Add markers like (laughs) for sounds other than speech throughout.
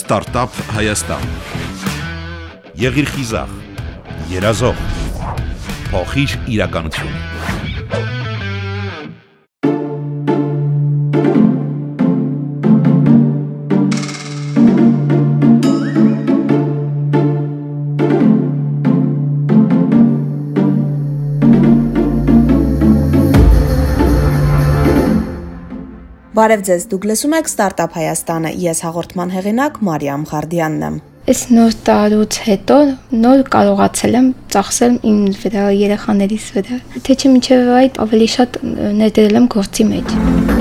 Ստարտափ Հայաստան։ Եղիր խիզախ, երազող, փոխիր իրականություն։ Բարև ձեզ, դուք լսում եք Ստարտափ Հայաստանը։ Ես հաղորդման հեղինակ Մարիամ Ղարդյանն եմ։ Այս նոր տարուց հետո նոր կարողացել եմ ծախսել իմ վրա երեխաներիս վրա։ Թե չէ մինչև այդ ավելի շատ ներդրել եմ գործի մեջ։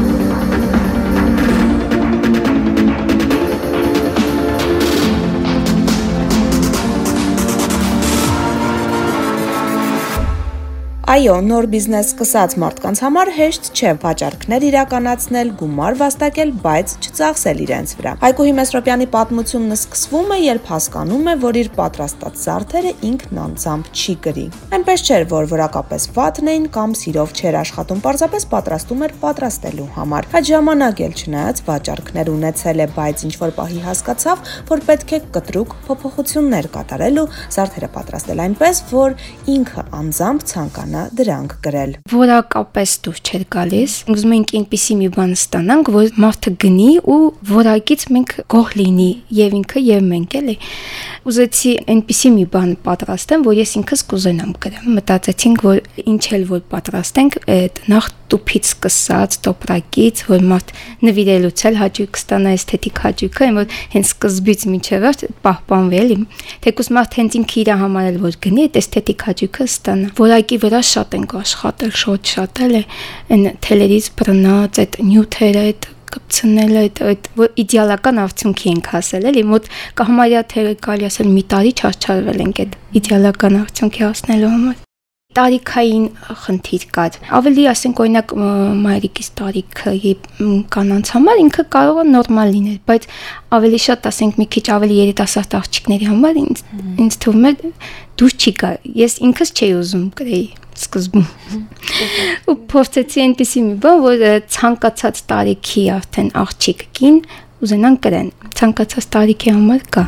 Այո, նոր բիզնես սկսած մարդկանց համար հեշտ չէ վաճառքներ իրականացնել, գումար վաստակել, բայց չծախսել իրենց վրա։ Հայկուհի Մեսրոպյանի պատմությունն սկսվում է, երբ հասկանում է, որ իր պատրաստած զարդերը ինքն անձամբ չի կրի։ Այնպես չէր, որ որակապես վատն էին կամ սիրով չէր աշխատում, պարզապես պատրաստում էր պատրաստելու համար։ Այդ ժամանակ էլ չնայած վաճառքներ ունեցել է, բայց ինչ որ պահի հասկացավ, որ պետք է կտրուկ փոփոխություններ կատարել ու զարդերը պատրաստել այնպես, որ ինքը անձամբ ցանկանա կարողանա դրանք գրել։ Որակապես դուր չէր գալիս։ Ուզում ենք այնպիսի մի բան ստանանք, որ մարդը գնի ու որակից մենք գող լինի եւ ինքը եւ մենք էլի։ Ուզեցի այնպիսի մի բան պատրաստեմ, որ ես ինքս կուզենամ գրեմ։ Մտածեցինք, որ ինչ էլ որ պատրաստենք, այդ նախ տուփից սկսած, տոպրակից, որ մարդ նվիրելուց էլ հաճույք ստանա էսթետիկ հաճույքը, այն որ հենց սկզբից մինչև վերջ պահպանվել իմ։ Թեկուզ մարդ հենց ինքը իր համար էլ որ գնի, այդ էսթետիկ հաճույքը ստանա։ Որակի վրա շատ ենք աշխատել, շատ շատ էլ է այն թելերից բռնած այդ նյութերը, այդ կպցնել այդ այդ իդեալական արդյունքի ենք հասել էլի մոտ կհամարյա թե կարելի ասել մի տարի չարչարվել ենք այդ իդեալական արդյունքի հասնելու համար տարիքային խնդիր կար։ Ավելի ասենք օրինակ մայրիկիս տարիքը կանանց համար ինքը կարող է նորմալ լինել, բայց ավելի շատ ասենք մի քիչ ավելի երիտասարդ աղջիկների համար ինձ ինձ թվում է դուր չի գա։ Ես ինքս չէի ուզում գրեի սկզբում։ Ու փորձեցի այնպեսի մի բան, որ ցանկացած տարիքի արդեն աղջիկ կին ուզենան կրեն։ Ցանկացած տարիքի համար կա։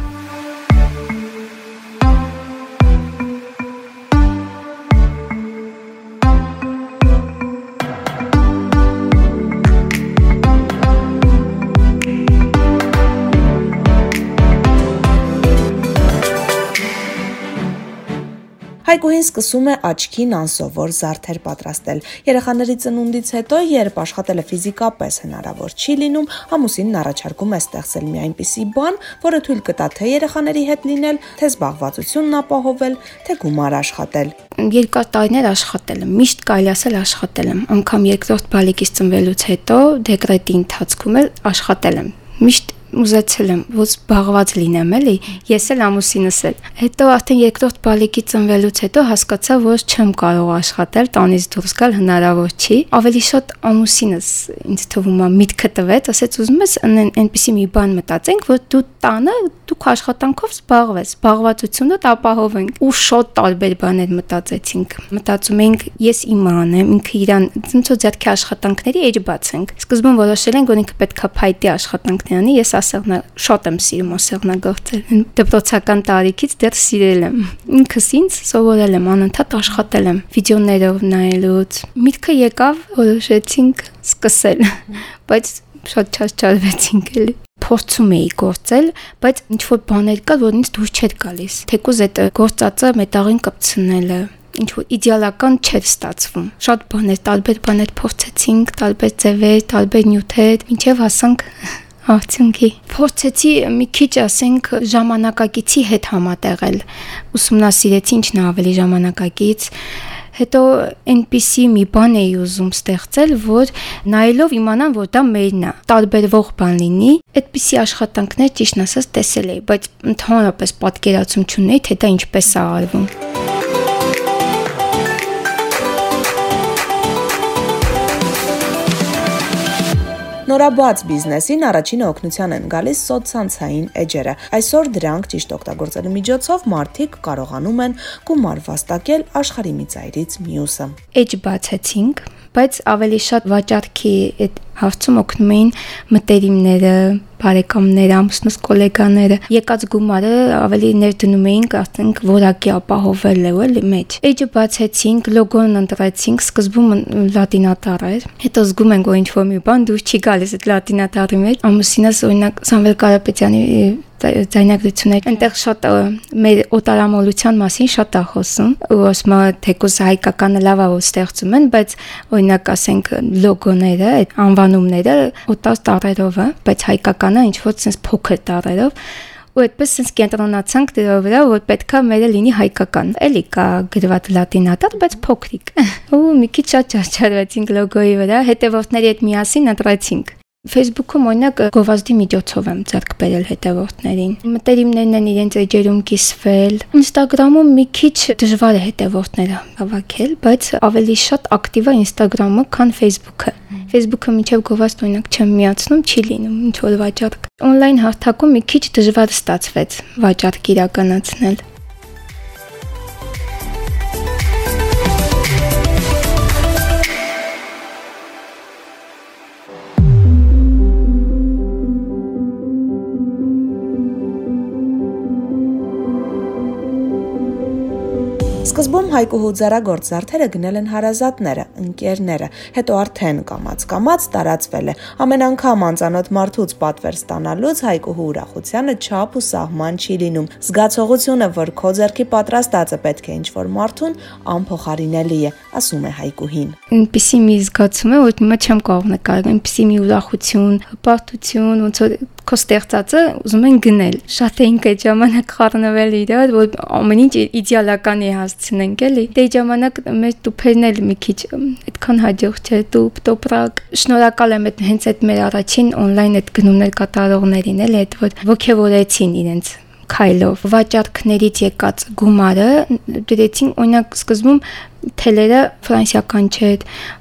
Հայկուհին սկսում է աչքին անսովոր զարդեր պատրաստել։ Երեխաների ծնունդից հետո, երբ աշխատելը ֆիզիկապես հնարավոր չի լինում, ամուսինն առաջարկում է ստեղծել մի այնպիսի բան, որը թույլ կտա թե երեխաների հետ լինել, թե զբաղվածությունն ապահովել, թե գումար աշխատել։ Երկար տարիներ աշխատել եմ, միշտ կարելի ասել աշխատել եմ։ Անկամ երկրորդ բալիկից ծնվելուց հետո դեկրետի ընթացքում էլ աշխատել եմ։ Միշտ ուզեցել եմ, որ զբաղված լինեմ, էլի, ես էլ ամուսինս էլ։ Հետո արդեն երկրորդ բալիկի ծնվելուց հետո հասկացա, որ չեմ կարող աշխատել, տանից դուրս գալ հնարավոր չի։ Ավելի շատ ամուսինս ինձ թվում է միտքը տվեց, ասեց ուզում ես այնպեսի մի բան մտածենք, որ դու տանը դուք աշխատանքով զբաղվես, զբաղվածությունը ապահովենք։ Ու շատ տարբեր բաներ մտածեցինք։ Մտածում էինք, ես իմը անեմ, ինքը իրան ցնցո ձեռքի աշխատանքների էջ բացենք։ Սկզբում որոշել ենք, որ ինքը պետքա փայտի աշխատանքներ անի, ես ասեղնա շատ եմ սիրում ասեղնագործել։ Դպրոցական տարիքից դեռ սիրել եմ։ Ինքս ինձ սովորել եմ անընդհատ աշխատել եմ վիդեոներով նայելուց։ Միտքը եկավ, որոշեցինք սկսել, (laughs) բայց շատ չարվեցինք էլի փորձում էի գործել, բայց ինչ որ բաներ կար, որ ինձ դուր չէր գալիս։ Թեկուզ այդ գործածը մետաղին կպցնելը ինչ որ իդեալական չէր ստացվում։ Շատ բաներ, տարբեր բաներ փորձեցինք, տարբեր ձևեր, տարբեր նյութեր, ինչև հասանք (laughs) արդյունքի։ Փորձեցի մի քիչ ասենք ժամանակակիցի հետ համատեղել։ Ուսումնասիրեցի ինչն ավելի ժամանակակից հետո այնպիսի մի բան էի ուզում ստեղծել, որ նայելով իմանամ, որ դա մերն է, տարբերվող բան լինի, այդպիսի աշխատանքներ ճիշտ ասած տեսել էի, բայց ընդհանրապես պատկերացում չունեի, թե դա ինչպես է արվում։ Նորաբաց բիզնեսին առաջինը օգնության են գալիս սոցցանցային էջերը։ Այսօր դրանք ճիշտ օգտագործելու միջոցով մարդիկ կարողանում են գումար վաստակել աշխարհի մի ծայրից մյուսը։ Էջ բացեցինք, բայց ավելի շատ վաճառքի այդ հարցում օգնում էին մտերիմները, բարեկամները, ամուսնուս գոլեգաները եկած գումարը ավելի ներդնում էինք ասենք որակի ապահովել է էլի մեջ։ Էջը բացեցինք, լոգոն ընտրեցինք, սկզբում լատինատար էր։ Հետո զգում ենք որ ինչ որ մի բան դուրս չի գալիս այդ լատինատարի մեջ։ Ամուսինս օրինակ Սամվել Կարապետյանի ձայնագրություններ այնտեղ շատ մեր օտարամոլության մասին շատ է խոսում ու ասում է թեկուզ հայկականը լավ է ստեղծում են բայց օրինակ ասենք լոգոները այդ անվանումները օտար տարերով է բայց հայկականը ինչ որ sense փոքր տարերով ու այդպես sense կենտրոնացանք դրա վրա որ պետքա մերը լինի հայկական էլի կա գրված լատինատար բայց փոքրիկ (laughs) ու մի քիչ շատ ճարճարվեցինք լոգոյի վրա հետևորդների հետ միասին ընտրեցինք Facebook-ում օրինակ գովազդի միջոցով եմ ձեռք բերել հետևորդներին։ Մտերիմներն են իրենց էջերում կիսվել։ Instagram-ում մի քիչ դժվար է հետևորդները հավաքել, բայց ավելի շատ ակտիվ է Instagram-ը, քան Facebook-ը։ Facebook-ը միջև գովազդ օրինակ չեմ միացնում, չի լինում ինչ որ վաճառք։ Օնլայն հարթակում մի քիչ դժվար ստացվեց վաճառք իրականացնել։ Սկզբում Հայկուհու ձեռագործ զարդերը գնել են հարազատները, ընկերները, հետո արդեն կամած-կամած տարածվել է։ Ամեն անգամ անծանոթ մարդուց պատվեր ստանալուց Հայկուհու ուրախությանը չափ ու սահման չի լինում։ Զգացողությունը, որ քո ձեռքի պատրաստածը պետք է ինչ-որ մարդուն անփոխարինելի է, ասում է Հայկուհին։ Ինչպիսի մի զգացում է, որ հիմա չեմ կարող նկարել, ինչպիսի մի ուրախություն, հպարտություն, ոնց որ քո ստեղծածը ուզում են գնել։ Շատ էինք այդ ժամանակ խառնվել իրար, որ ամեն ինչ իդեալական է հասցնենք, էլի։ Դե ժամանակ մեր տուփերն էլ մի քիչ այդքան հաջող չէ, տուփ, տոպրակ։ Շնորհակալ եմ այդ հենց այդ մեր առաջին on-line այդ գնումներ կատարողներին, էլի, այդ որ ողջևորեցին իրենց քայլով վաճառքներից եկած գումարը դրեցին օրինակ սկզբում թելերը ֆրանսիական չէ,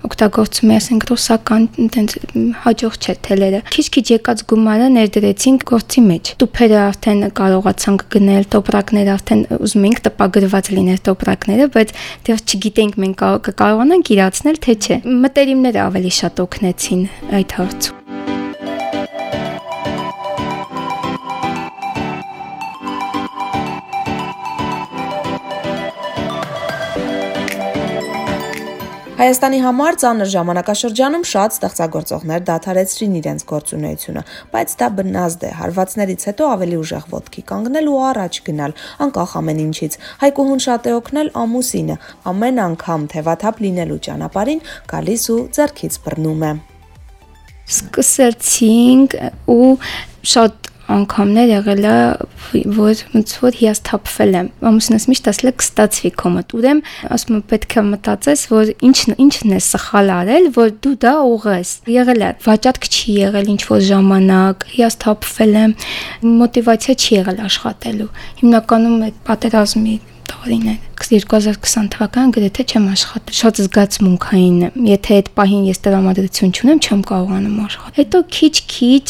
օգտագործում է, ասենք ռուսական, տենց հաջող չէ թելերը։ Քիչ-քիչ եկած գումարը ներդրեցինք գործի մեջ։ Տուփերը արդեն կարողացանք գնել, տոպրակները արդեն ուզում էինք տպագրված լիներ տոպրակները, բայց դեռ չգիտենք մենք կկարողանանք իրացնել թե չէ։ Մտերիմները ավելի շատ օգնեցին այդ հարցում։ Հայաստանի համար ծանր ժամանակաշրջանում շատ ստեղծագործողներ դադարեցրին իրենց գործունեությունը, բայց դա բնազդ է։ Հարվածներից հետո ավելի ուժեղ ոտքի կանգնել ու առաջ գնալ, անկախ ամեն ինչից։ Հայկուհուն շատ է օգնել ամուսինը, ամեն անգամ թևաթափ լինելու ճանապարհին գալիս ու ձեռքից բռնում է սկսեցինք ու շատ անգամներ եղել է, որ ոնց որ հիասթափվել եմ։ Ամուսինս միշտ ասել է կստացվի մոտ։ Ուրեմն ասում եմ պետք է մտածես, որ ինչն ինչն է սխալ արել, որ դու դա ուղես։ Եղել է վաճառք չի եղել ինչ որ ժամանակ, հիասթափվել եմ, մոտիվացիա չի եղել աշխատելու։ Հիմնականում այդ պատերազմի տարին է 2020 թվականին գրեթե չեմ աշխատել շատ զգացմունքային եթե այդ պահին ես տրամադրություն չունեմ չեմ կարողանում աշխատել հետո քիչ-քիչ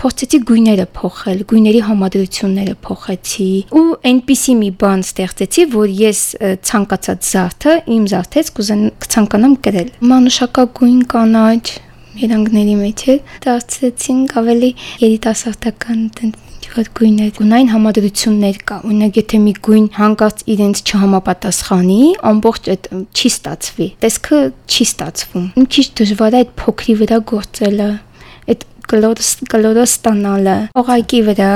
փորձեցի գույները փոխել գույների համադրությունները փոխեցի ու այնպիսի մի բան ստեղծեցի որ ես ցանկացած զարդը իմ զարդից կցանկանամ գրել մանուշակագույն կանաչ երանգների մեջ է դարձեցինք ավելի երիտասարդական հատ գույներ, գունային համադրություններ կա։ Օրինակ, եթե մի գույն հանկարծ իրենց չհամապատասխանի, ամբողջ այդ չի ստացվի։ Տեսքը չի ստացվում։ քիչ դժվար է այդ փոքրի վրա գործելը կլորս կլորս ստանալը օղակի վրա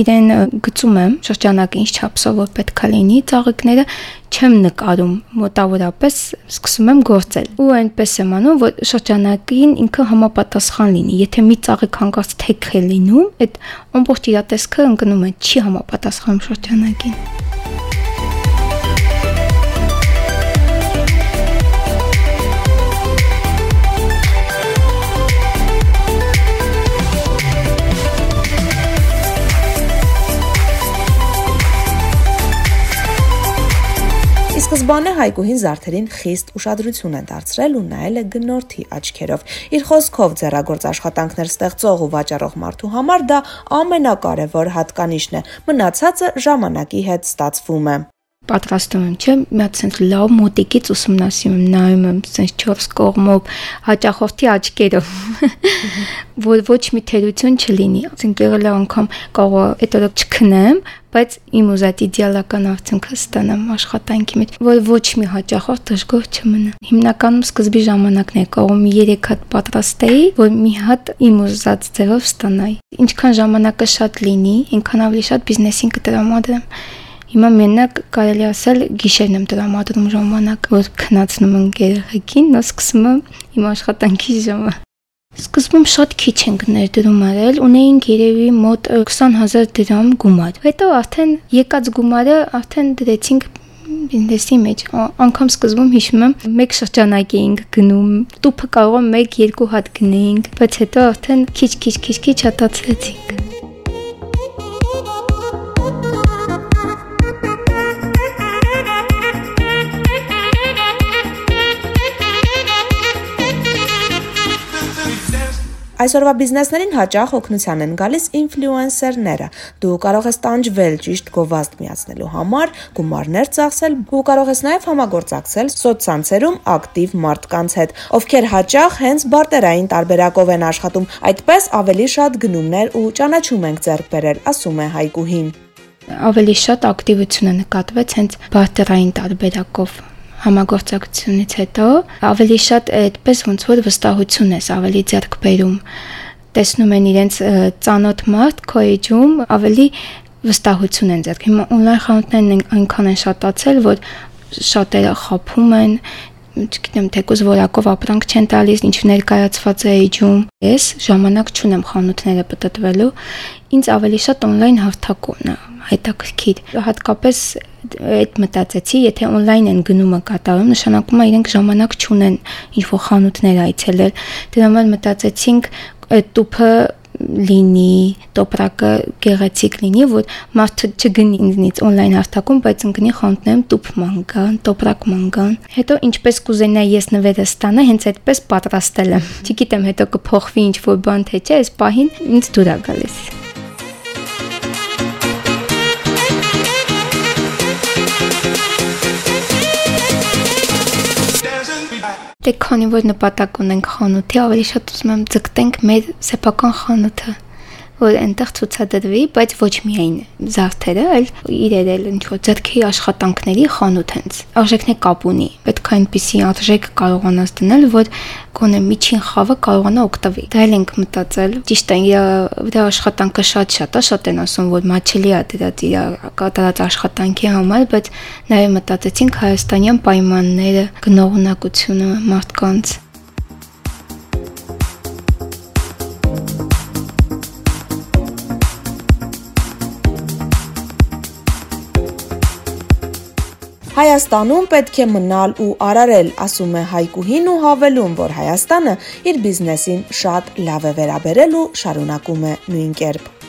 իրեն գծում եմ շրջանակը ինչ չափսով որ պետքա լինի ծաղիկները չեմ նկարում մոտավորապես սկսում եմ գործել ու այնպես եմ անում որ շրջանակին ինքը համապատասխան լինի եթե մի ծաղիկ հանկարծ թեք է լինում այդ ամբողջ իր տեսքը ընկնում է չի համապատասխանում շրջանակին Սկզբանե Հայկուհին զարդերին խիստ ուշադրություն է դարձրել ու նայել է գնորդի աչքերով։ Իր խոսքով ձեռագործ աշխատանքներ ստեղծող ու վաճառող մարդու համար դա ամենակարևոր հատկանիշն է։ Մնացածը ժամանակի հետ ստացվում է։ պատրաստում եմ, չէ՞, մի հատ sense լավ մոտիկից ուսումնասիրում նայում եմ sense 4 կողմով, հաճախորդի աչքերով, որ ոչ մի թերություն չլինի։ Ասենք եղել է անգամ կարող է օրը չքնեմ, բայց իմ ուզած իդեալական արդյունքը ստանամ աշխատանքի մեջ, որ ոչ մի հաճախորդ դժգոհ չմնա։ Հիմնականում սկզբի ժամանակն է կարող մի 3 հատ պատրաստեի, որ մի հատ իմ ուզած ձևով ստանայի։ Ինչքան ժամանակը շատ լինի, այնքան ավելի շատ բիզնեսին կտրամադրեմ Հիմա մենակ կարելի ասել գիշերն եմ տրամադրում ժամանակ, որ քնացնում եմ երեխեքին, նա սկսում եմ իմ աշխատանքի ժամը։ Սկզբում շատ քիչ ենք ներդրում արել, ունեինք երևի մոտ 20000 դրամ գումար։ Հետո արդեն եկած գումարը արդեն դրեցինք բիզնեսի մեջ անգամ սկզբում հիշում եմ մեկ շրջանակ էինք գնում տուփը կարող է 1-2 հատ գնեինք բայց հետո արդեն քիչ-քիչ քիչ-քիչ հատացրեցինք Այսօրվա բիզնեսներին հաճախ օգնության են գալիս ինֆլուենսերները։ Դու կարող ես տանջվել ճիշտ գովազդ միացնելու համար, գումարներ ծախսել, ու կարող ես նաև համագործակցել սոցցանցերում ակտիվ մարդկանց հետ, ովքեր հաճախ հենց բարտերային տարբերակով են աշխատում։ Այդպես ավելի շատ գնումներ ու ճանաչում ենք ձեռք բերել, ասում է Հայկուհին ավելի շատ ակտիվություն է նկատվեց հենց բարտերային տարբերակով համագործակցությունից հետո ավելի շատ այդպես ոնց որ վստահություն ես ավելի ձեռք բերում տեսնում են իրենց ծանոթ մարդ քո էջում ավելի վստահություն են ձեռք հիմա on-line խանութներն այնքան են շատացել որ շատերը խափում են չգիտեմ թեկուզ որակով ապրանք չեն տալիս ինչ ներկայացված է էջում ես ժամանակ չունեմ խանութները պատտվելու ինձ ավելի շատ on-line հարթակումն է հետաքրքիր հատկապես այդ մտածեցի, եթե on-line են գնումը կատարում, նշանակում է իրենք ժամանակ չունեն ինչ-որ խանութներ այցելել։ Դրա համար մտածեցինք այդ տուփը լինի, տոպրակը գեղեցիկ լինի, որ մարդը չգնի ինձնից on-line հարթակում, բայց ընկնի խանութներում տուփ մանգան, տոպրակ մանգան։ Հետո ինչպես կուզենայի ես նվերը ստանա, հենց այդպես պատրաստել եմ։ Չգիտեմ հետո կփոխվի ինչ-որ բան թե չէ, այս պահին ինձ դուր է գալիս։ Դե քանի որ նպատակ ունենք խանութի, ավելի շատ ուզում եմ ձգտենք մեր սեփական խանութը որ այնտեղ ցուցադրվի, բայց ոչ միայն զարդերը, այլ իրեր էլ ինչ որ ձեռքի աշխատանքների խանութ հենց։ Արժեքն է կապ ունի։ Պետք է այնպիսի արժեք կարողանաս դնել, որ գոնե միջին խավը կարողանա օգտվի։ Դա էլ ենք մտածել։ Ճիշտ է, իր աշխատանքը շատ-շատ է, շատ են ասում, որ մաչելի է դրած իր կատարած աշխատանքի համար, բայց նաև մտածեցինք հայաստանյան պայմանները, գնողունակությունը մարդկանց Հայաստանում պետք է մնալ ու արարել, ասում է Հայկուհին ու հավելում, որ Հայաստանը իր բիզնեսին շատ լավ է վերաբերել ու շարունակում է նույն կերպ։